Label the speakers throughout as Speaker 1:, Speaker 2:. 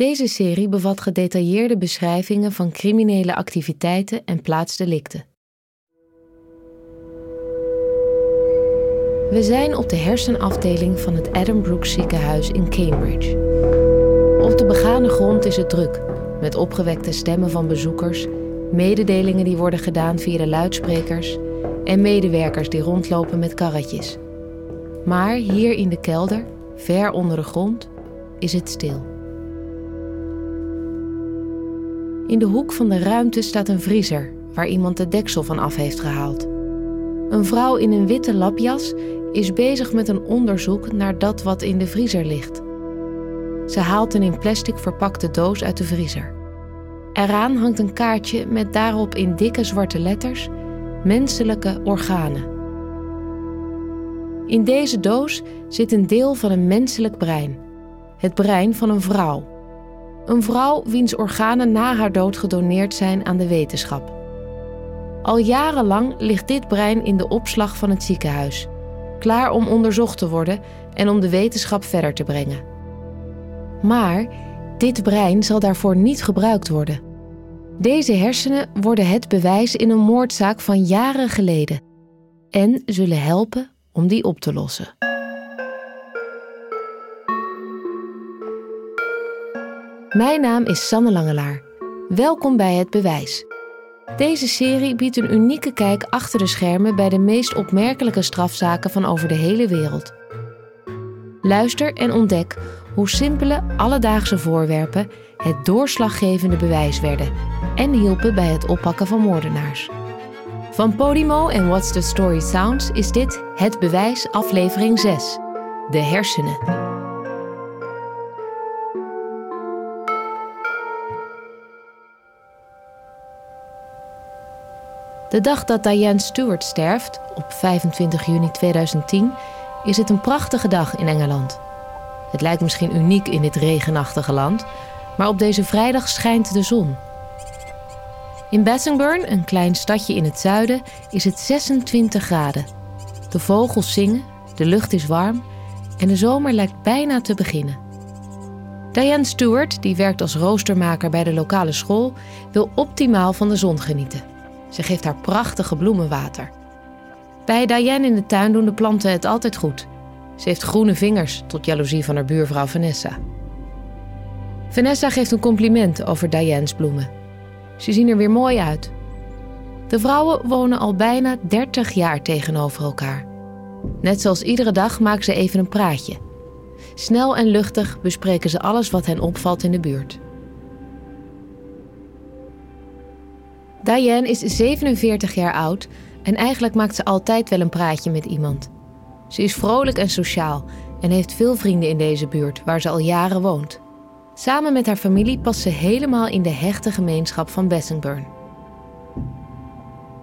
Speaker 1: Deze serie bevat gedetailleerde beschrijvingen van criminele activiteiten en plaatsdelicten. We zijn op de hersenafdeling van het Addenbrooke ziekenhuis in Cambridge. Op de begane grond is het druk, met opgewekte stemmen van bezoekers, mededelingen die worden gedaan via de luidsprekers en medewerkers die rondlopen met karretjes. Maar hier in de kelder, ver onder de grond, is het stil. In de hoek van de ruimte staat een vriezer waar iemand de deksel van af heeft gehaald. Een vrouw in een witte lapjas is bezig met een onderzoek naar dat wat in de vriezer ligt. Ze haalt een in plastic verpakte doos uit de vriezer. Eraan hangt een kaartje met daarop in dikke zwarte letters menselijke organen. In deze doos zit een deel van een menselijk brein. Het brein van een vrouw. Een vrouw wiens organen na haar dood gedoneerd zijn aan de wetenschap. Al jarenlang ligt dit brein in de opslag van het ziekenhuis, klaar om onderzocht te worden en om de wetenschap verder te brengen. Maar dit brein zal daarvoor niet gebruikt worden. Deze hersenen worden het bewijs in een moordzaak van jaren geleden en zullen helpen om die op te lossen. Mijn naam is Sanne Langelaar. Welkom bij Het Bewijs. Deze serie biedt een unieke kijk achter de schermen bij de meest opmerkelijke strafzaken van over de hele wereld. Luister en ontdek hoe simpele, alledaagse voorwerpen het doorslaggevende bewijs werden en hielpen bij het oppakken van moordenaars. Van Podimo en What's the Story Sounds is dit Het Bewijs aflevering 6. De hersenen. De dag dat Diane Stewart sterft, op 25 juni 2010, is het een prachtige dag in Engeland. Het lijkt misschien uniek in dit regenachtige land, maar op deze vrijdag schijnt de zon. In Bassingbourn, een klein stadje in het zuiden, is het 26 graden. De vogels zingen, de lucht is warm en de zomer lijkt bijna te beginnen. Diane Stewart, die werkt als roostermaker bij de lokale school, wil optimaal van de zon genieten. Ze geeft haar prachtige bloemen water. Bij Diane in de tuin doen de planten het altijd goed. Ze heeft groene vingers, tot jaloezie van haar buurvrouw Vanessa. Vanessa geeft een compliment over Diane's bloemen. Ze zien er weer mooi uit. De vrouwen wonen al bijna 30 jaar tegenover elkaar. Net zoals iedere dag maken ze even een praatje. Snel en luchtig bespreken ze alles wat hen opvalt in de buurt. Diane is 47 jaar oud en eigenlijk maakt ze altijd wel een praatje met iemand. Ze is vrolijk en sociaal en heeft veel vrienden in deze buurt waar ze al jaren woont. Samen met haar familie past ze helemaal in de hechte gemeenschap van Bassingbourn.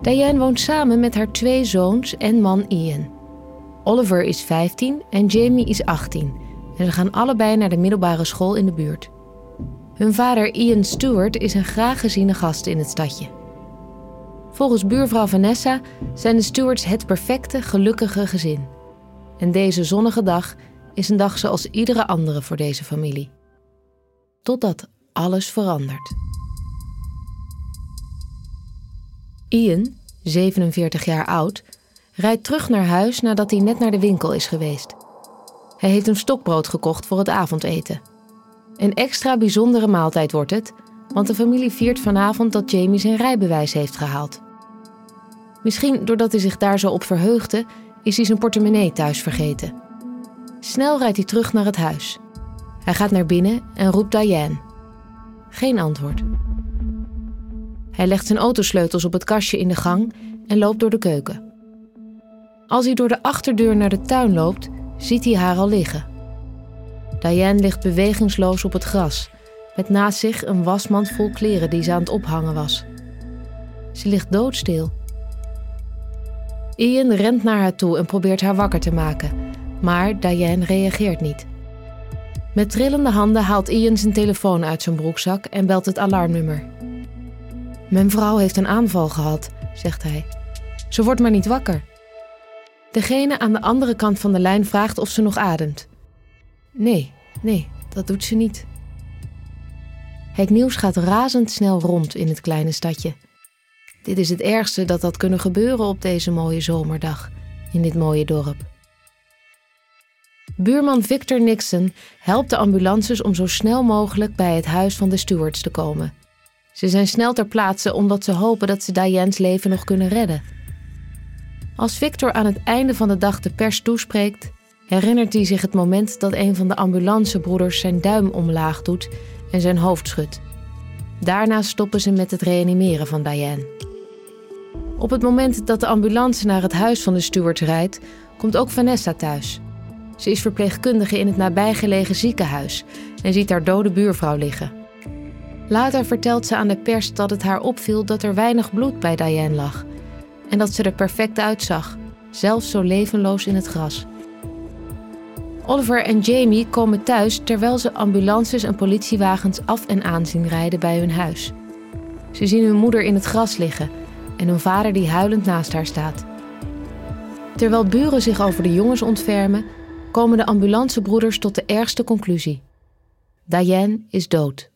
Speaker 1: Diane woont samen met haar twee zoons en man Ian. Oliver is 15 en Jamie is 18 en ze gaan allebei naar de middelbare school in de buurt. Hun vader Ian Stewart is een graag geziene gast in het stadje. Volgens buurvrouw Vanessa zijn de Stewarts het perfecte, gelukkige gezin. En deze zonnige dag is een dag zoals iedere andere voor deze familie. Totdat alles verandert. Ian, 47 jaar oud, rijdt terug naar huis nadat hij net naar de winkel is geweest. Hij heeft een stokbrood gekocht voor het avondeten. Een extra bijzondere maaltijd wordt het, want de familie viert vanavond dat Jamie zijn rijbewijs heeft gehaald. Misschien doordat hij zich daar zo op verheugde, is hij zijn portemonnee thuis vergeten. Snel rijdt hij terug naar het huis. Hij gaat naar binnen en roept Diane. Geen antwoord. Hij legt zijn autosleutels op het kastje in de gang en loopt door de keuken. Als hij door de achterdeur naar de tuin loopt, ziet hij haar al liggen. Diane ligt bewegingsloos op het gras, met naast zich een wasmand vol kleren die ze aan het ophangen was. Ze ligt doodstil. Ian rent naar haar toe en probeert haar wakker te maken, maar Diane reageert niet. Met trillende handen haalt Ian zijn telefoon uit zijn broekzak en belt het alarmnummer. Mijn vrouw heeft een aanval gehad, zegt hij. Ze wordt maar niet wakker. Degene aan de andere kant van de lijn vraagt of ze nog ademt. Nee, nee, dat doet ze niet. Het nieuws gaat razendsnel rond in het kleine stadje. Dit is het ergste dat had kunnen gebeuren op deze mooie zomerdag in dit mooie dorp. Buurman Victor Nixon helpt de ambulances om zo snel mogelijk bij het huis van de stewards te komen. Ze zijn snel ter plaatse omdat ze hopen dat ze Diane's leven nog kunnen redden. Als Victor aan het einde van de dag de pers toespreekt, herinnert hij zich het moment dat een van de ambulancebroeders zijn duim omlaag doet en zijn hoofd schudt. Daarna stoppen ze met het reanimeren van Diane. Op het moment dat de ambulance naar het huis van de steward rijdt, komt ook Vanessa thuis. Ze is verpleegkundige in het nabijgelegen ziekenhuis en ziet haar dode buurvrouw liggen. Later vertelt ze aan de pers dat het haar opviel dat er weinig bloed bij Diane lag en dat ze er perfect uitzag, zelfs zo levenloos in het gras. Oliver en Jamie komen thuis terwijl ze ambulances en politiewagens af en aan zien rijden bij hun huis. Ze zien hun moeder in het gras liggen en hun vader die huilend naast haar staat. Terwijl buren zich over de jongens ontfermen, komen de ambulancebroeders tot de ergste conclusie. Diane is dood.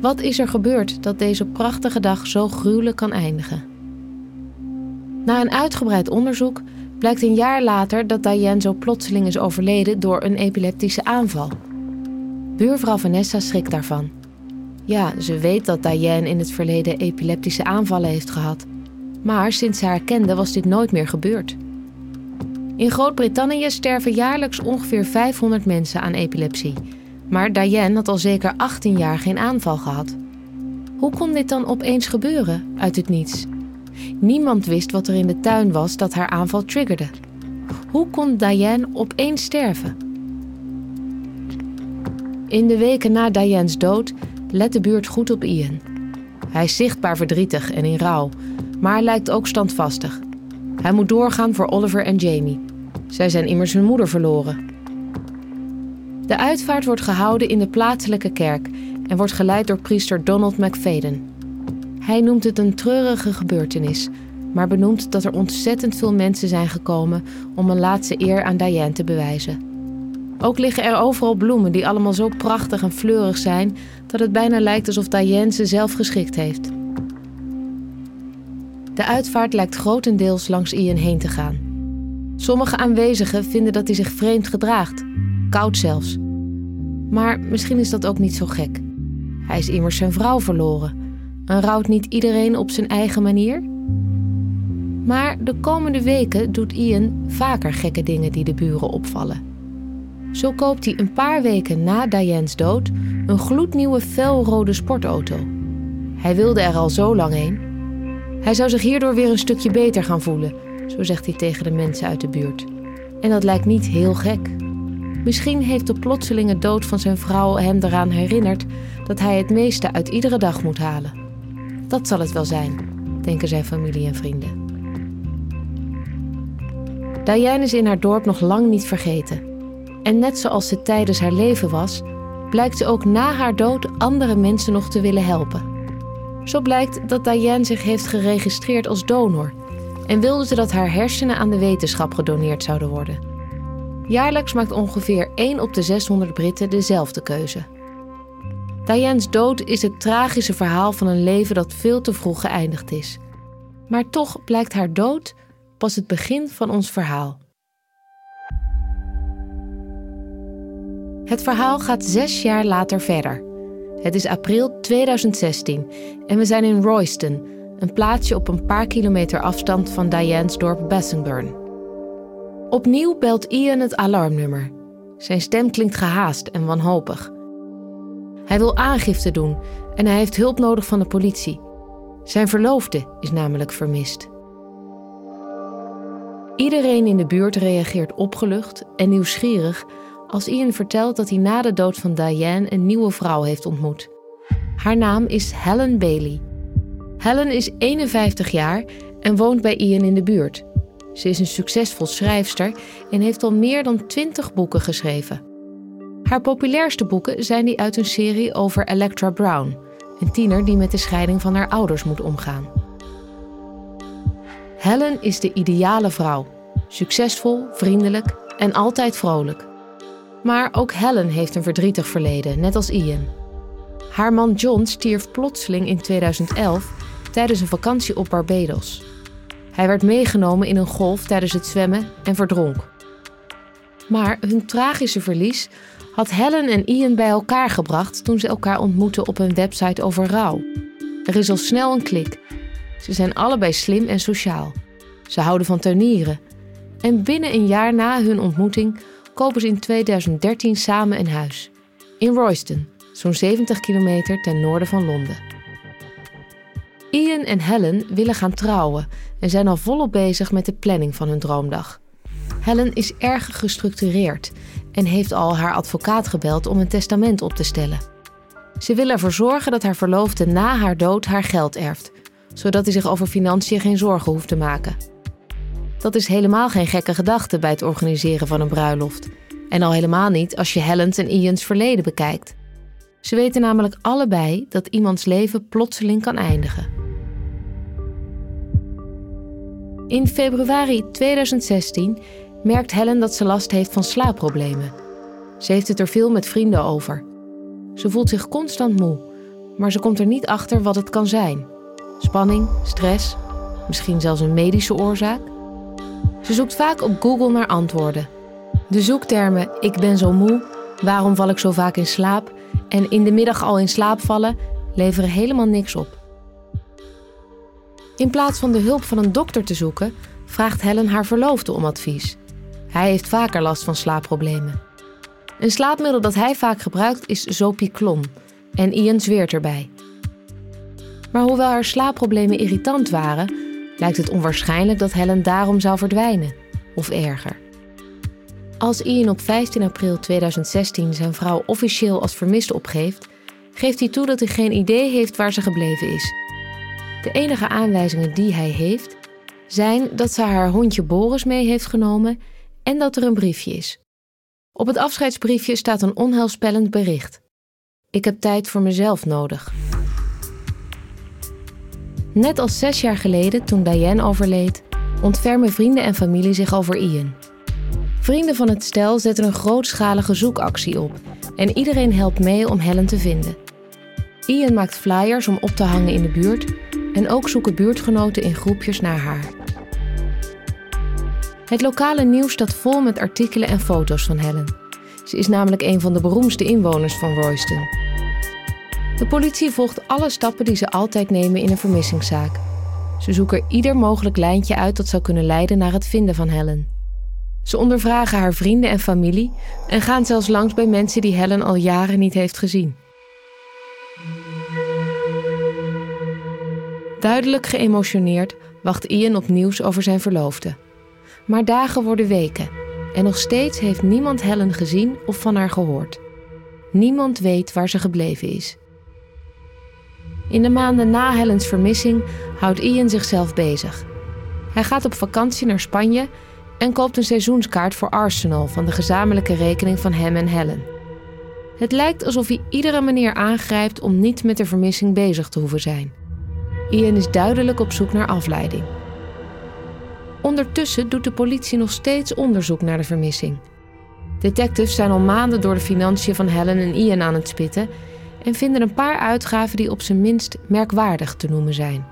Speaker 1: Wat is er gebeurd dat deze prachtige dag zo gruwelijk kan eindigen? Na een uitgebreid onderzoek blijkt een jaar later dat Diane zo plotseling is overleden door een epileptische aanval. Buurvrouw Vanessa schrikt daarvan. Ja, ze weet dat Diane in het verleden epileptische aanvallen heeft gehad. Maar sinds ze haar kende was dit nooit meer gebeurd. In Groot-Brittannië sterven jaarlijks ongeveer 500 mensen aan epilepsie. Maar Diane had al zeker 18 jaar geen aanval gehad. Hoe kon dit dan opeens gebeuren uit het niets? Niemand wist wat er in de tuin was dat haar aanval triggerde. Hoe kon Diane opeens sterven? In de weken na Diane's dood let de buurt goed op Ian. Hij is zichtbaar verdrietig en in rouw, maar lijkt ook standvastig. Hij moet doorgaan voor Oliver en Jamie. Zij zijn immers hun moeder verloren. De uitvaart wordt gehouden in de plaatselijke kerk en wordt geleid door priester Donald McFadden. Hij noemt het een treurige gebeurtenis, maar benoemt dat er ontzettend veel mensen zijn gekomen om een laatste eer aan Diane te bewijzen. Ook liggen er overal bloemen die allemaal zo prachtig en fleurig zijn dat het bijna lijkt alsof Diane ze zelf geschikt heeft. De uitvaart lijkt grotendeels langs Ian heen te gaan. Sommige aanwezigen vinden dat hij zich vreemd gedraagt, koud zelfs. Maar misschien is dat ook niet zo gek. Hij is immers zijn vrouw verloren. En rouwt niet iedereen op zijn eigen manier? Maar de komende weken doet Ian vaker gekke dingen die de buren opvallen. Zo koopt hij een paar weken na Diane's dood een gloednieuwe felrode sportauto. Hij wilde er al zo lang heen. Hij zou zich hierdoor weer een stukje beter gaan voelen, zo zegt hij tegen de mensen uit de buurt. En dat lijkt niet heel gek. Misschien heeft de plotselinge dood van zijn vrouw hem eraan herinnerd dat hij het meeste uit iedere dag moet halen. Dat zal het wel zijn, denken zijn familie en vrienden. Diane is in haar dorp nog lang niet vergeten. En net zoals ze tijdens haar leven was, blijkt ze ook na haar dood andere mensen nog te willen helpen. Zo blijkt dat Diane zich heeft geregistreerd als donor en wilde ze dat haar hersenen aan de wetenschap gedoneerd zouden worden. Jaarlijks maakt ongeveer 1 op de 600 Britten dezelfde keuze. Diane's dood is het tragische verhaal van een leven dat veel te vroeg geëindigd is. Maar toch blijkt haar dood pas het begin van ons verhaal. Het verhaal gaat zes jaar later verder. Het is april 2016 en we zijn in Royston, een plaatsje op een paar kilometer afstand van Diane's dorp Bassingburn. Opnieuw belt Ian het alarmnummer. Zijn stem klinkt gehaast en wanhopig. Hij wil aangifte doen en hij heeft hulp nodig van de politie. Zijn verloofde is namelijk vermist. Iedereen in de buurt reageert opgelucht en nieuwsgierig als Ian vertelt dat hij na de dood van Diane een nieuwe vrouw heeft ontmoet. Haar naam is Helen Bailey. Helen is 51 jaar en woont bij Ian in de buurt. Ze is een succesvol schrijfster en heeft al meer dan 20 boeken geschreven. Haar populairste boeken zijn die uit een serie over Electra Brown, een tiener die met de scheiding van haar ouders moet omgaan. Helen is de ideale vrouw. Succesvol, vriendelijk en altijd vrolijk. Maar ook Helen heeft een verdrietig verleden, net als Ian. Haar man John stierf plotseling in 2011 tijdens een vakantie op Barbados. Hij werd meegenomen in een golf tijdens het zwemmen en verdronk. Maar hun tragische verlies had Helen en Ian bij elkaar gebracht toen ze elkaar ontmoetten op een website over rouw. Er is al snel een klik. Ze zijn allebei slim en sociaal. Ze houden van tuinieren. En binnen een jaar na hun ontmoeting kopen ze in 2013 samen een huis. In Royston, zo'n 70 kilometer ten noorden van Londen. Ian en Helen willen gaan trouwen en zijn al volop bezig met de planning van hun droomdag. Helen is erg gestructureerd en heeft al haar advocaat gebeld om een testament op te stellen. Ze wil ervoor zorgen dat haar verloofde na haar dood haar geld erft, zodat hij zich over financiën geen zorgen hoeft te maken. Dat is helemaal geen gekke gedachte bij het organiseren van een bruiloft. En al helemaal niet als je Helen's en Ian's verleden bekijkt. Ze weten namelijk allebei dat iemands leven plotseling kan eindigen. In februari 2016 merkt Helen dat ze last heeft van slaapproblemen. Ze heeft het er veel met vrienden over. Ze voelt zich constant moe, maar ze komt er niet achter wat het kan zijn. Spanning, stress, misschien zelfs een medische oorzaak. Ze zoekt vaak op Google naar antwoorden. De zoektermen ik ben zo moe, waarom val ik zo vaak in slaap en in de middag al in slaap vallen leveren helemaal niks op. In plaats van de hulp van een dokter te zoeken, vraagt Helen haar verloofde om advies. Hij heeft vaker last van slaapproblemen. Een slaapmiddel dat hij vaak gebruikt is Zopiclon en Ian zweert erbij. Maar hoewel haar slaapproblemen irritant waren, lijkt het onwaarschijnlijk dat Helen daarom zou verdwijnen, of erger. Als Ian op 15 april 2016 zijn vrouw officieel als vermist opgeeft, geeft hij toe dat hij geen idee heeft waar ze gebleven is. De enige aanwijzingen die hij heeft zijn dat ze haar hondje Boris mee heeft genomen en dat er een briefje is. Op het afscheidsbriefje staat een onheilspellend bericht. Ik heb tijd voor mezelf nodig. Net als zes jaar geleden, toen Diane overleed, ontfermen vrienden en familie zich over Ian. Vrienden van het stel zetten een grootschalige zoekactie op en iedereen helpt mee om Helen te vinden. Ian maakt flyers om op te hangen in de buurt en ook zoeken buurtgenoten in groepjes naar haar. Het lokale nieuws staat vol met artikelen en foto's van Helen. Ze is namelijk een van de beroemdste inwoners van Royston. De politie volgt alle stappen die ze altijd nemen in een vermissingszaak. Ze zoeken ieder mogelijk lijntje uit dat zou kunnen leiden naar het vinden van Helen. Ze ondervragen haar vrienden en familie en gaan zelfs langs bij mensen die Helen al jaren niet heeft gezien. Duidelijk geëmotioneerd wacht Ian op nieuws over zijn verloofde. Maar dagen worden weken en nog steeds heeft niemand Helen gezien of van haar gehoord. Niemand weet waar ze gebleven is. In de maanden na Helens vermissing houdt Ian zichzelf bezig. Hij gaat op vakantie naar Spanje en koopt een seizoenskaart voor Arsenal van de gezamenlijke rekening van hem en Helen. Het lijkt alsof hij iedere manier aangrijpt om niet met de vermissing bezig te hoeven zijn. Ian is duidelijk op zoek naar afleiding. Ondertussen doet de politie nog steeds onderzoek naar de vermissing. Detectives zijn al maanden door de financiën van Helen en Ian aan het spitten en vinden een paar uitgaven die op zijn minst merkwaardig te noemen zijn.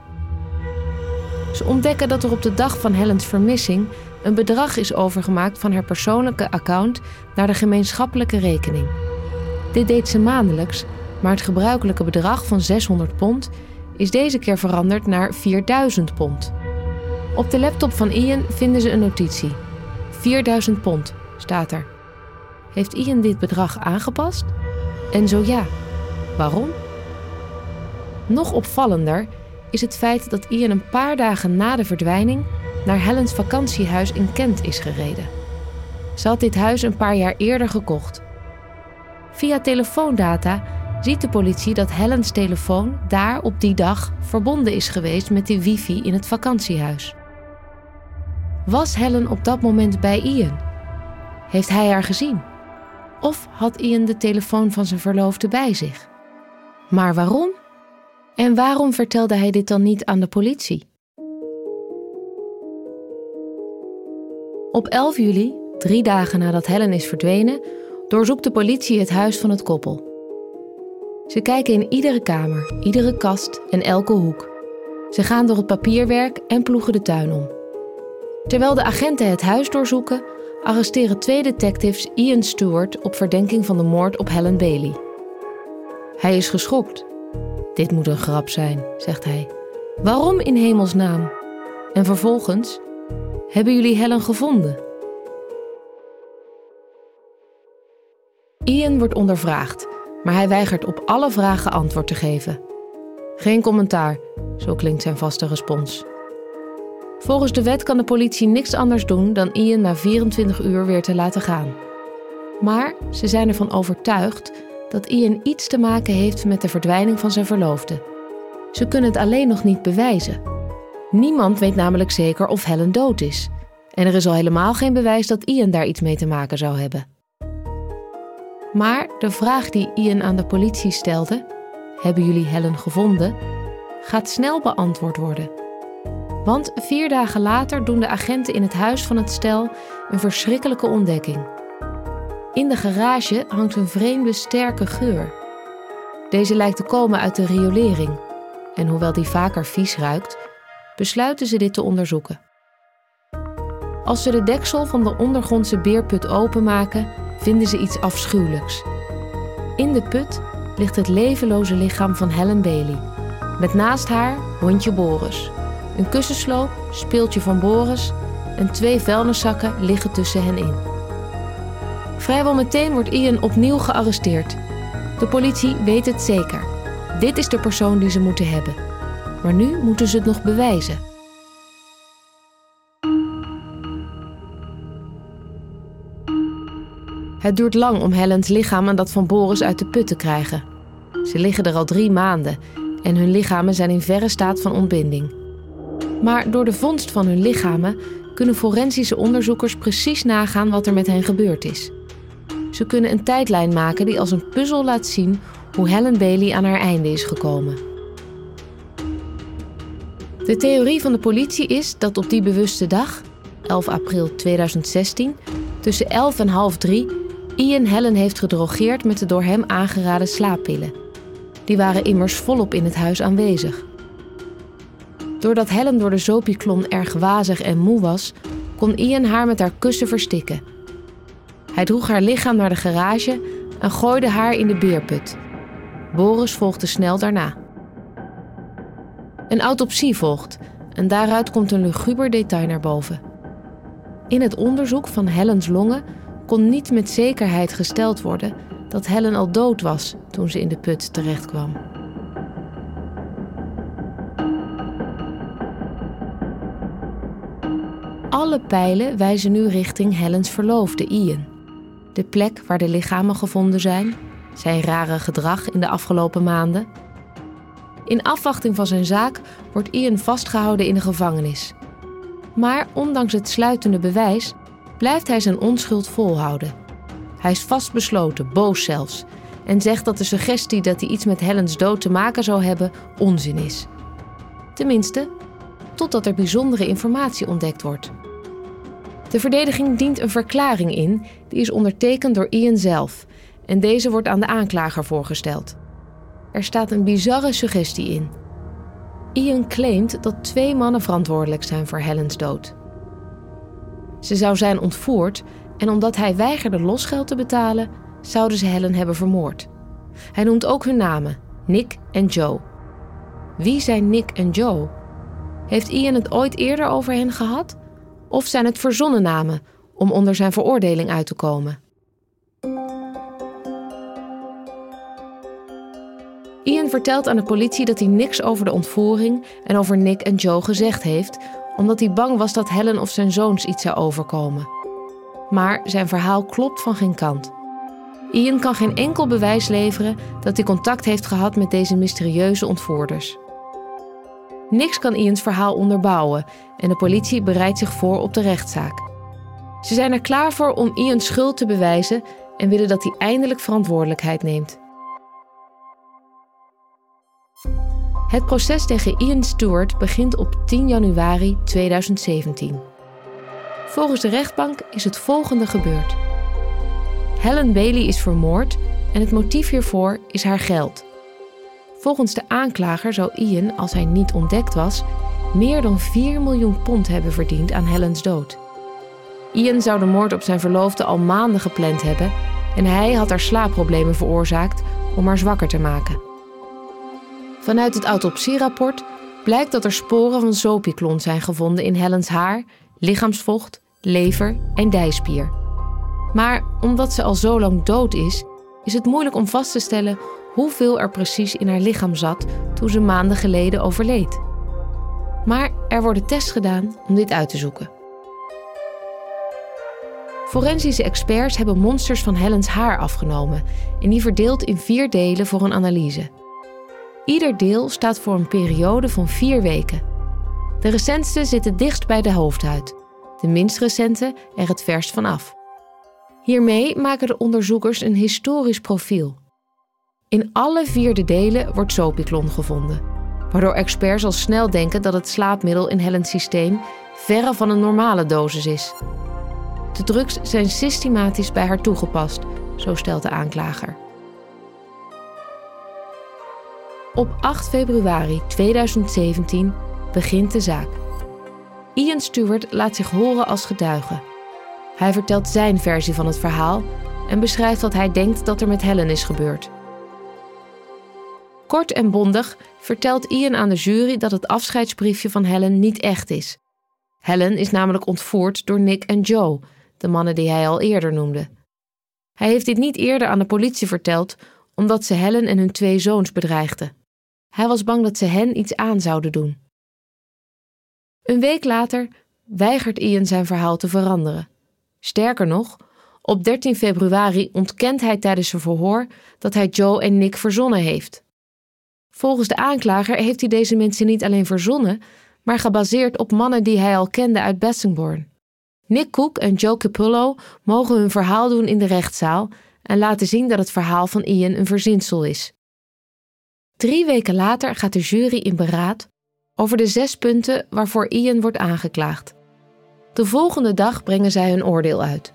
Speaker 1: Ze ontdekken dat er op de dag van Helens vermissing een bedrag is overgemaakt van haar persoonlijke account naar de gemeenschappelijke rekening. Dit deed ze maandelijks, maar het gebruikelijke bedrag van 600 pond is deze keer veranderd naar 4000 pond. Op de laptop van Ian vinden ze een notitie. 4000 pond staat er. Heeft Ian dit bedrag aangepast? En zo ja, waarom? Nog opvallender is het feit dat Ian een paar dagen na de verdwijning naar Helens vakantiehuis in Kent is gereden. Ze had dit huis een paar jaar eerder gekocht. Via telefoondata ziet de politie dat Helen's telefoon daar op die dag verbonden is geweest met de wifi in het vakantiehuis. Was Helen op dat moment bij Ian? Heeft hij haar gezien? Of had Ian de telefoon van zijn verloofde bij zich? Maar waarom? En waarom vertelde hij dit dan niet aan de politie? Op 11 juli, drie dagen nadat Helen is verdwenen, doorzoekt de politie het huis van het koppel. Ze kijken in iedere kamer, iedere kast en elke hoek. Ze gaan door het papierwerk en ploegen de tuin om. Terwijl de agenten het huis doorzoeken, arresteren twee detectives Ian Stewart op verdenking van de moord op Helen Bailey. Hij is geschokt. Dit moet een grap zijn, zegt hij. Waarom in hemelsnaam? En vervolgens, hebben jullie Helen gevonden? Ian wordt ondervraagd, maar hij weigert op alle vragen antwoord te geven. Geen commentaar, zo klinkt zijn vaste respons. Volgens de wet kan de politie niks anders doen dan Ian na 24 uur weer te laten gaan. Maar ze zijn ervan overtuigd dat Ian iets te maken heeft met de verdwijning van zijn verloofde. Ze kunnen het alleen nog niet bewijzen. Niemand weet namelijk zeker of Helen dood is. En er is al helemaal geen bewijs dat Ian daar iets mee te maken zou hebben. Maar de vraag die Ian aan de politie stelde: Hebben jullie Helen gevonden? gaat snel beantwoord worden. Want vier dagen later doen de agenten in het huis van het stel een verschrikkelijke ontdekking. In de garage hangt een vreemde sterke geur. Deze lijkt te komen uit de riolering. En hoewel die vaker vies ruikt, besluiten ze dit te onderzoeken. Als ze de deksel van de ondergrondse beerput openmaken, vinden ze iets afschuwelijks. In de put ligt het levenloze lichaam van Helen Bailey, met naast haar hondje Boris. Een kussensloop, speeltje van Boris en twee vuilniszakken liggen tussen hen in. Vrijwel meteen wordt Ian opnieuw gearresteerd. De politie weet het zeker. Dit is de persoon die ze moeten hebben. Maar nu moeten ze het nog bewijzen. Het duurt lang om Helens lichaam en dat van Boris uit de put te krijgen. Ze liggen er al drie maanden en hun lichamen zijn in verre staat van ontbinding. Maar door de vondst van hun lichamen kunnen forensische onderzoekers precies nagaan wat er met hen gebeurd is. Ze kunnen een tijdlijn maken die als een puzzel laat zien hoe Helen Bailey aan haar einde is gekomen. De theorie van de politie is dat op die bewuste dag, 11 april 2016, tussen 11 en half 3 Ian Helen heeft gedrogeerd met de door hem aangeraden slaappillen. Die waren immers volop in het huis aanwezig. Doordat Helen door de zopiklon erg wazig en moe was, kon Ian haar met haar kussen verstikken. Hij droeg haar lichaam naar de garage en gooide haar in de beerput. Boris volgde snel daarna. Een autopsie volgt en daaruit komt een luguber detail naar boven. In het onderzoek van Helens longen kon niet met zekerheid gesteld worden dat Helen al dood was toen ze in de put terechtkwam. Alle pijlen wijzen nu richting Helens verloofde Ian. De plek waar de lichamen gevonden zijn, zijn rare gedrag in de afgelopen maanden. In afwachting van zijn zaak wordt Ian vastgehouden in de gevangenis. Maar ondanks het sluitende bewijs blijft hij zijn onschuld volhouden. Hij is vastbesloten, boos zelfs, en zegt dat de suggestie dat hij iets met Helens dood te maken zou hebben onzin is. Tenminste, totdat er bijzondere informatie ontdekt wordt. De verdediging dient een verklaring in, die is ondertekend door Ian zelf, en deze wordt aan de aanklager voorgesteld. Er staat een bizarre suggestie in. Ian claimt dat twee mannen verantwoordelijk zijn voor Helens dood. Ze zou zijn ontvoerd en omdat hij weigerde losgeld te betalen, zouden ze Helen hebben vermoord. Hij noemt ook hun namen, Nick en Joe. Wie zijn Nick en Joe? Heeft Ian het ooit eerder over hen gehad? Of zijn het verzonnen namen om onder zijn veroordeling uit te komen? Ian vertelt aan de politie dat hij niks over de ontvoering en over Nick en Joe gezegd heeft, omdat hij bang was dat Helen of zijn zoons iets zou overkomen. Maar zijn verhaal klopt van geen kant. Ian kan geen enkel bewijs leveren dat hij contact heeft gehad met deze mysterieuze ontvoerders. Niks kan Ians verhaal onderbouwen en de politie bereidt zich voor op de rechtszaak. Ze zijn er klaar voor om Ian's schuld te bewijzen en willen dat hij eindelijk verantwoordelijkheid neemt. Het proces tegen Ian Stewart begint op 10 januari 2017. Volgens de rechtbank is het volgende gebeurd. Helen Bailey is vermoord en het motief hiervoor is haar geld. Volgens de aanklager zou Ian, als hij niet ontdekt was, meer dan 4 miljoen pond hebben verdiend aan Helens dood. Ian zou de moord op zijn verloofde al maanden gepland hebben en hij had haar slaapproblemen veroorzaakt om haar zwakker te maken. Vanuit het autopsierapport blijkt dat er sporen van zopiklon zijn gevonden in Helens haar, lichaamsvocht, lever en dijspier. Maar omdat ze al zo lang dood is, is het moeilijk om vast te stellen hoeveel er precies in haar lichaam zat toen ze maanden geleden overleed. Maar er worden tests gedaan om dit uit te zoeken. Forensische experts hebben monsters van Helens haar afgenomen en die verdeeld in vier delen voor een analyse. Ieder deel staat voor een periode van vier weken. De recentste zit het dichtst bij de hoofdhuid, de minst recente er het verst van af. Hiermee maken de onderzoekers een historisch profiel. In alle vierde delen wordt sopiklon gevonden, waardoor experts al snel denken dat het slaapmiddel in Helens systeem verre van een normale dosis is. De drugs zijn systematisch bij haar toegepast, zo stelt de aanklager. Op 8 februari 2017 begint de zaak. Ian Stewart laat zich horen als getuige. Hij vertelt zijn versie van het verhaal en beschrijft wat hij denkt dat er met Helen is gebeurd. Kort en bondig vertelt Ian aan de jury dat het afscheidsbriefje van Helen niet echt is. Helen is namelijk ontvoerd door Nick en Joe, de mannen die hij al eerder noemde. Hij heeft dit niet eerder aan de politie verteld, omdat ze Helen en hun twee zoons bedreigden. Hij was bang dat ze hen iets aan zouden doen. Een week later weigert Ian zijn verhaal te veranderen. Sterker nog, op 13 februari ontkent hij tijdens zijn verhoor dat hij Joe en Nick verzonnen heeft. Volgens de aanklager heeft hij deze mensen niet alleen verzonnen, maar gebaseerd op mannen die hij al kende uit Bassingbourn. Nick Cook en Joe Capullo mogen hun verhaal doen in de rechtszaal en laten zien dat het verhaal van Ian een verzinsel is. Drie weken later gaat de jury in beraad over de zes punten waarvoor Ian wordt aangeklaagd. De volgende dag brengen zij hun oordeel uit.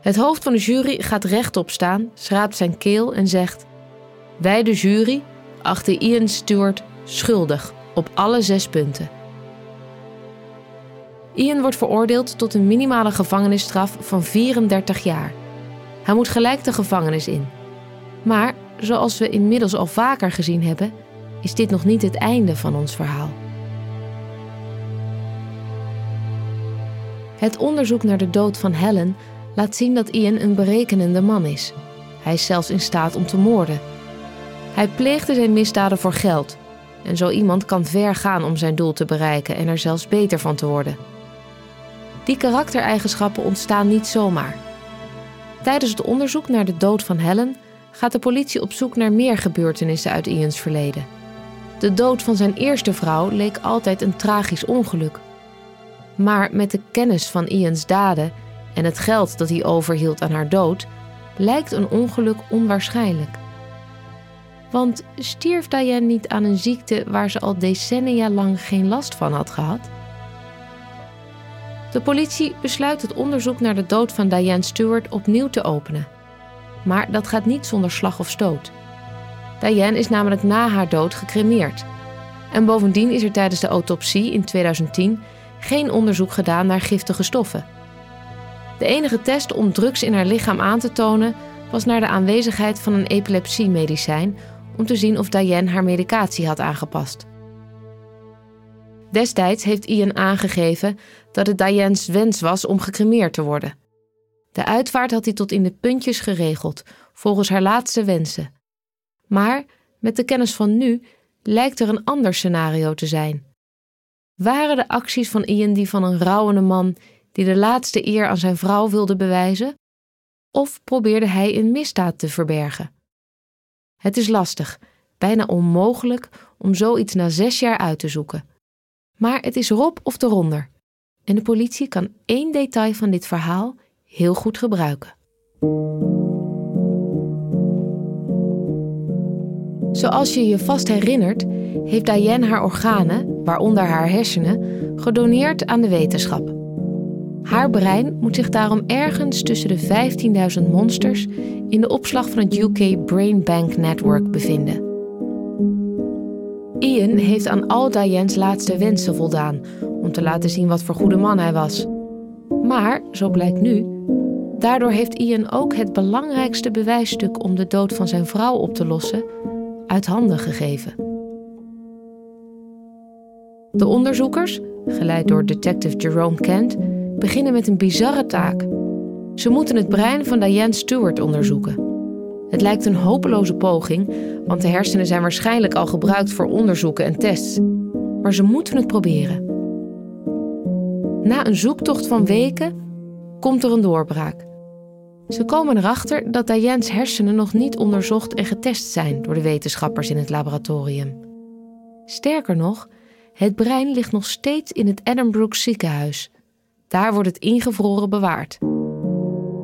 Speaker 1: Het hoofd van de jury gaat rechtop staan, schraapt zijn keel en zegt: Wij, de jury, achten Ian Stewart schuldig op alle zes punten. Ian wordt veroordeeld tot een minimale gevangenisstraf van 34 jaar. Hij moet gelijk de gevangenis in. Maar zoals we inmiddels al vaker gezien hebben, is dit nog niet het einde van ons verhaal. Het onderzoek naar de dood van Helen laat zien dat Ian een berekenende man is. Hij is zelfs in staat om te moorden. Hij pleegde zijn misdaden voor geld. En zo iemand kan ver gaan om zijn doel te bereiken en er zelfs beter van te worden. Die karaktereigenschappen ontstaan niet zomaar. Tijdens het onderzoek naar de dood van Helen gaat de politie op zoek naar meer gebeurtenissen uit Ians verleden. De dood van zijn eerste vrouw leek altijd een tragisch ongeluk. Maar met de kennis van Ians daden en het geld dat hij overhield aan haar dood, lijkt een ongeluk onwaarschijnlijk. Want stierf Diane niet aan een ziekte waar ze al decennia lang geen last van had gehad? De politie besluit het onderzoek naar de dood van Diane Stewart opnieuw te openen. Maar dat gaat niet zonder slag of stoot. Diane is namelijk na haar dood gecremeerd. En bovendien is er tijdens de autopsie in 2010 geen onderzoek gedaan naar giftige stoffen. De enige test om drugs in haar lichaam aan te tonen was naar de aanwezigheid van een epilepsiemedicijn om te zien of Diane haar medicatie had aangepast. Destijds heeft Ian aangegeven dat het Diane's wens was om gecremeerd te worden. De uitvaart had hij tot in de puntjes geregeld, volgens haar laatste wensen. Maar met de kennis van nu lijkt er een ander scenario te zijn. Waren de acties van Ian die van een rouwende man die de laatste eer aan zijn vrouw wilde bewijzen? Of probeerde hij een misdaad te verbergen? Het is lastig, bijna onmogelijk om zoiets na zes jaar uit te zoeken. Maar het is Rob of eronder. En de politie kan één detail van dit verhaal heel goed gebruiken. Zoals je je vast herinnert, heeft Diane haar organen, waaronder haar hersenen, gedoneerd aan de wetenschap. Haar brein moet zich daarom ergens tussen de 15.000 monsters in de opslag van het UK Brain Bank Network bevinden. Ian heeft aan al Diane's laatste wensen voldaan om te laten zien wat voor goede man hij was. Maar, zo blijkt nu, daardoor heeft Ian ook het belangrijkste bewijsstuk om de dood van zijn vrouw op te lossen uit handen gegeven. De onderzoekers, geleid door detective Jerome Kent, beginnen met een bizarre taak. Ze moeten het brein van Diane Stewart onderzoeken. Het lijkt een hopeloze poging, want de hersenen zijn waarschijnlijk al gebruikt voor onderzoeken en tests. Maar ze moeten het proberen. Na een zoektocht van weken komt er een doorbraak. Ze komen erachter dat Diane's hersenen nog niet onderzocht en getest zijn door de wetenschappers in het laboratorium. Sterker nog, het brein ligt nog steeds in het Edinburgh ziekenhuis. Daar wordt het ingevroren bewaard.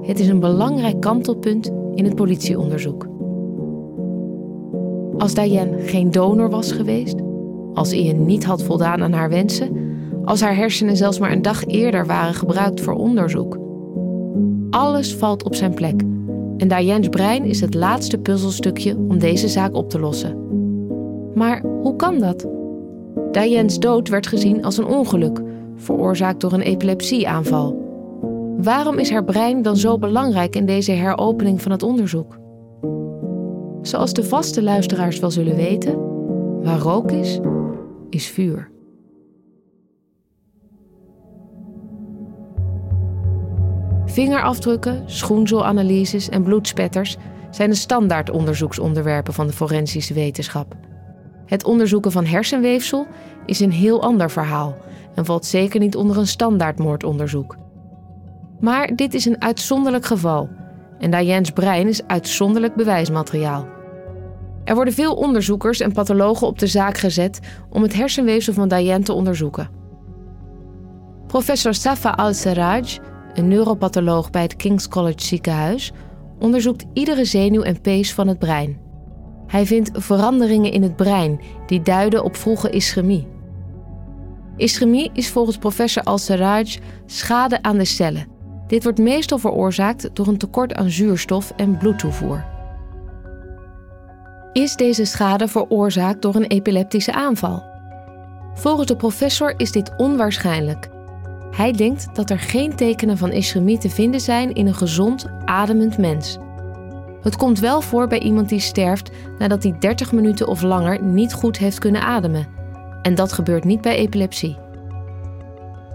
Speaker 1: Het is een belangrijk kantelpunt in het politieonderzoek. Als Diane geen donor was geweest, als Ian niet had voldaan aan haar wensen, als haar hersenen zelfs maar een dag eerder waren gebruikt voor onderzoek. Alles valt op zijn plek en Diane's brein is het laatste puzzelstukje om deze zaak op te lossen. Maar hoe kan dat? Diane's dood werd gezien als een ongeluk, veroorzaakt door een epilepsieaanval. Waarom is haar brein dan zo belangrijk in deze heropening van het onderzoek? Zoals de vaste luisteraars wel zullen weten, waar rook is, is vuur. Vingerafdrukken, schoenzelanalyses en bloedspetters zijn de standaard onderzoeksonderwerpen van de forensische wetenschap. Het onderzoeken van hersenweefsel is een heel ander verhaal en valt zeker niet onder een standaardmoordonderzoek. Maar dit is een uitzonderlijk geval en Diane's brein is uitzonderlijk bewijsmateriaal. Er worden veel onderzoekers en pathologen op de zaak gezet om het hersenweefsel van Diane te onderzoeken. Professor Safa Al-Serraj, een neuropatholoog bij het King's College ziekenhuis, onderzoekt iedere zenuw en pees van het brein. Hij vindt veranderingen in het brein die duiden op vroege ischemie. Ischemie is volgens professor Al-Serraj schade aan de cellen dit wordt meestal veroorzaakt door een tekort aan zuurstof en bloedtoevoer. Is deze schade veroorzaakt door een epileptische aanval? Volgens de professor is dit onwaarschijnlijk. Hij denkt dat er geen tekenen van ischemie te vinden zijn in een gezond, ademend mens. Het komt wel voor bij iemand die sterft nadat hij 30 minuten of langer niet goed heeft kunnen ademen. En dat gebeurt niet bij epilepsie.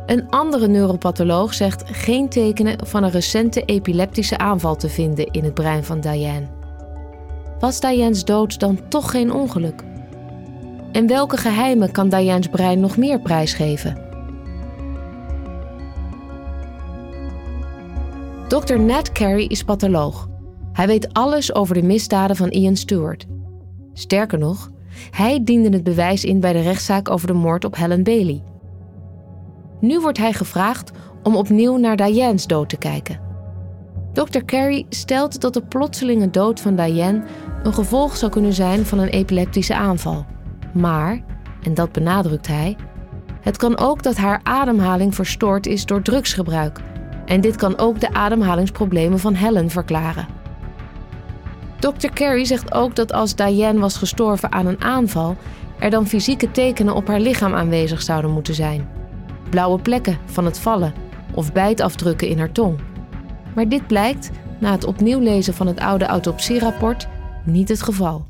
Speaker 1: Een andere neuropatholoog zegt geen tekenen van een recente epileptische aanval te vinden in het brein van Diane. Was Diane's dood dan toch geen ongeluk? En welke geheimen kan Diane's brein nog meer prijsgeven? Dr. Nat Carey is patholoog. Hij weet alles over de misdaden van Ian Stewart. Sterker nog, hij diende het bewijs in bij de rechtszaak over de moord op Helen Bailey. Nu wordt hij gevraagd om opnieuw naar Diane's dood te kijken. Dr. Carey stelt dat de plotselinge dood van Diane een gevolg zou kunnen zijn van een epileptische aanval. Maar, en dat benadrukt hij, het kan ook dat haar ademhaling verstoord is door drugsgebruik. En dit kan ook de ademhalingsproblemen van Helen verklaren. Dr. Carey zegt ook dat als Diane was gestorven aan een aanval, er dan fysieke tekenen op haar lichaam aanwezig zouden moeten zijn blauwe plekken van het vallen of bijtafdrukken in haar tong. Maar dit blijkt, na het opnieuw lezen van het oude autopsierapport, niet het geval.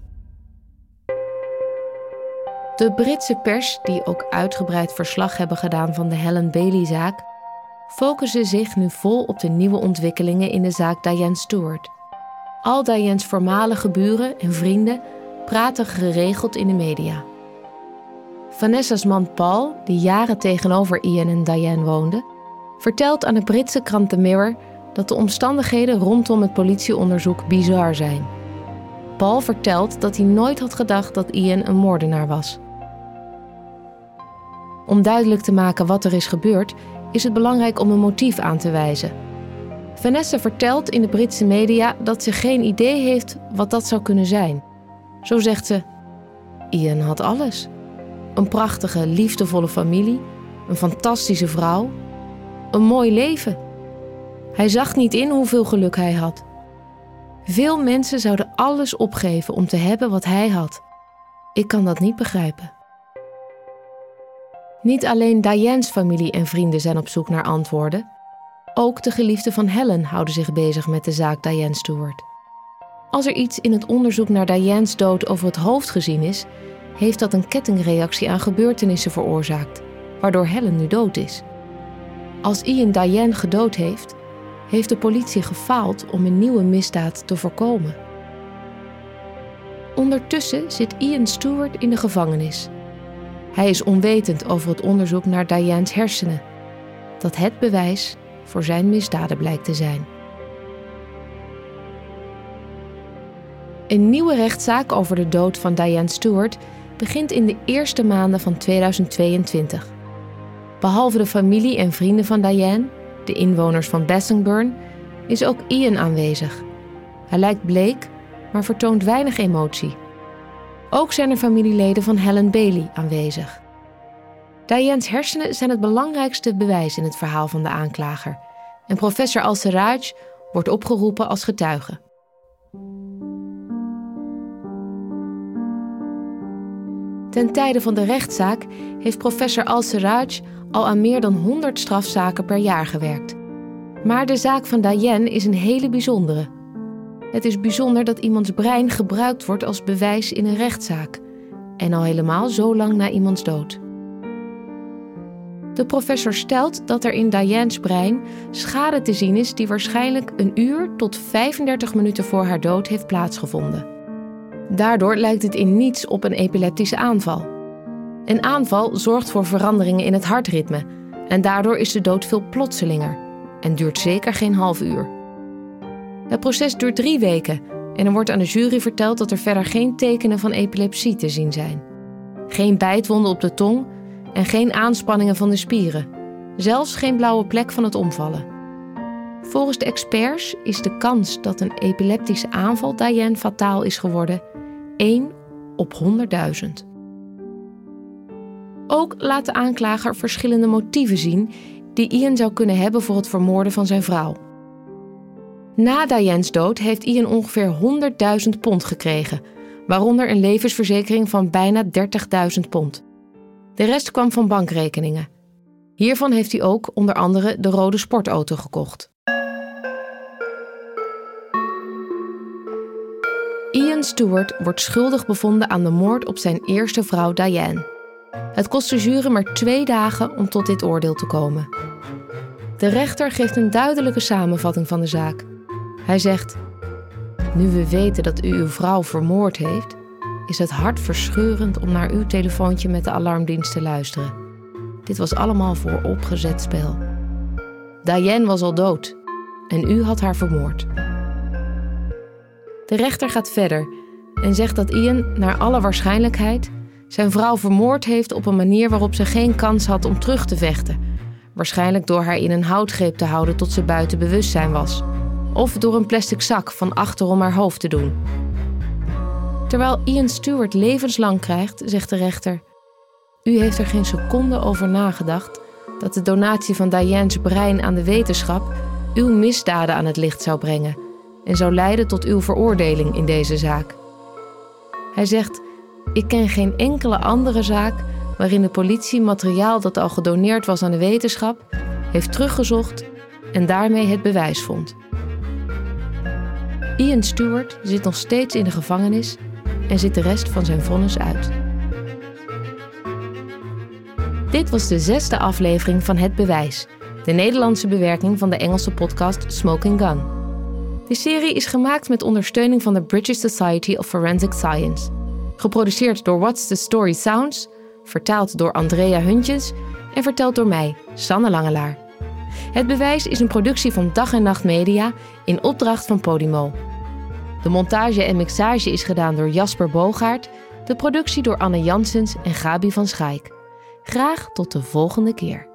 Speaker 1: De Britse pers, die ook uitgebreid verslag hebben gedaan van de Helen Bailey-zaak, focussen zich nu vol op de nieuwe ontwikkelingen in de zaak Diane Stewart. Al Diane's voormalige buren en vrienden praten geregeld in de media. Vanessa's man Paul, die jaren tegenover Ian en Diane woonde, vertelt aan de Britse krant The Mirror dat de omstandigheden rondom het politieonderzoek bizar zijn. Paul vertelt dat hij nooit had gedacht dat Ian een moordenaar was. Om duidelijk te maken wat er is gebeurd, is het belangrijk om een motief aan te wijzen. Vanessa vertelt in de Britse media dat ze geen idee heeft wat dat zou kunnen zijn. Zo zegt ze: Ian had alles. Een prachtige, liefdevolle familie, een fantastische vrouw, een mooi leven. Hij zag niet in hoeveel geluk hij had. Veel mensen zouden alles opgeven om te hebben wat hij had. Ik kan dat niet begrijpen. Niet alleen Diane's familie en vrienden zijn op zoek naar antwoorden. Ook de geliefden van Helen houden zich bezig met de zaak Diane Stewart. Als er iets in het onderzoek naar Diane's dood over het hoofd gezien is, heeft dat een kettingreactie aan gebeurtenissen veroorzaakt, waardoor Helen nu dood is. Als Ian Diane gedood heeft, heeft de politie gefaald om een nieuwe misdaad te voorkomen. Ondertussen zit Ian Stewart in de gevangenis. Hij is onwetend over het onderzoek naar Diane's hersenen, dat het bewijs voor zijn misdaden blijkt te zijn. Een nieuwe rechtszaak over de dood van Diane Stewart begint in de eerste maanden van 2022. Behalve de familie en vrienden van Diane, de inwoners van Bassingbourn, is ook Ian aanwezig. Hij lijkt bleek, maar vertoont weinig emotie. Ook zijn er familieleden van Helen Bailey aanwezig. Diane's hersenen zijn het belangrijkste bewijs in het verhaal van de aanklager. En professor Al-Serraj wordt opgeroepen als getuige. Ten tijde van de rechtszaak heeft professor Al-Serraj al aan meer dan 100 strafzaken per jaar gewerkt. Maar de zaak van Diane is een hele bijzondere. Het is bijzonder dat iemands brein gebruikt wordt als bewijs in een rechtszaak. En al helemaal zo lang na iemands dood. De professor stelt dat er in Diane's brein schade te zien is die waarschijnlijk een uur tot 35 minuten voor haar dood heeft plaatsgevonden. Daardoor lijkt het in niets op een epileptische aanval. Een aanval zorgt voor veranderingen in het hartritme en daardoor is de dood veel plotselinger en duurt zeker geen half uur. Het proces duurt drie weken en er wordt aan de jury verteld dat er verder geen tekenen van epilepsie te zien zijn. Geen bijtwonden op de tong en geen aanspanningen van de spieren, zelfs geen blauwe plek van het omvallen. Volgens de experts is de kans dat een epileptische aanval Diane fataal is geworden 1 op 100.000. Ook laat de aanklager verschillende motieven zien die Ian zou kunnen hebben voor het vermoorden van zijn vrouw. Na Diane's dood heeft Ian ongeveer 100.000 pond gekregen, waaronder een levensverzekering van bijna 30.000 pond. De rest kwam van bankrekeningen. Hiervan heeft hij ook onder andere de rode sportauto gekocht. Ian Stewart wordt schuldig bevonden aan de moord op zijn eerste vrouw Diane. Het kost de jury maar twee dagen om tot dit oordeel te komen. De rechter geeft een duidelijke samenvatting van de zaak. Hij zegt: Nu we weten dat u uw vrouw vermoord heeft, is het hartverscheurend om naar uw telefoontje met de alarmdienst te luisteren. Dit was allemaal voor opgezet spel. Diane was al dood en u had haar vermoord. De rechter gaat verder en zegt dat Ian, naar alle waarschijnlijkheid, zijn vrouw vermoord heeft op een manier waarop ze geen kans had om terug te vechten. Waarschijnlijk door haar in een houtgreep te houden tot ze buiten bewustzijn was. Of door een plastic zak van achterom haar hoofd te doen. Terwijl Ian Stewart levenslang krijgt, zegt de rechter: U heeft er geen seconde over nagedacht dat de donatie van Diane's brein aan de wetenschap uw misdaden aan het licht zou brengen en zou leiden tot uw veroordeling in deze zaak. Hij zegt: Ik ken geen enkele andere zaak waarin de politie materiaal dat al gedoneerd was aan de wetenschap heeft teruggezocht en daarmee het bewijs vond. Ian Stewart zit nog steeds in de gevangenis en zit de rest van zijn vonnis uit. Dit was de zesde aflevering van Het Bewijs, de Nederlandse bewerking van de Engelse podcast Smoking Gun. De serie is gemaakt met ondersteuning van de British Society of Forensic Science. Geproduceerd door What's the Story Sounds, vertaald door Andrea Huntjes en verteld door mij, Sanne Langelaar. Het bewijs is een productie van Dag en Nacht Media in opdracht van Podimo. De montage en mixage is gedaan door Jasper Bogaert, de productie door Anne Janssens en Gabi van Schaik. Graag tot de volgende keer.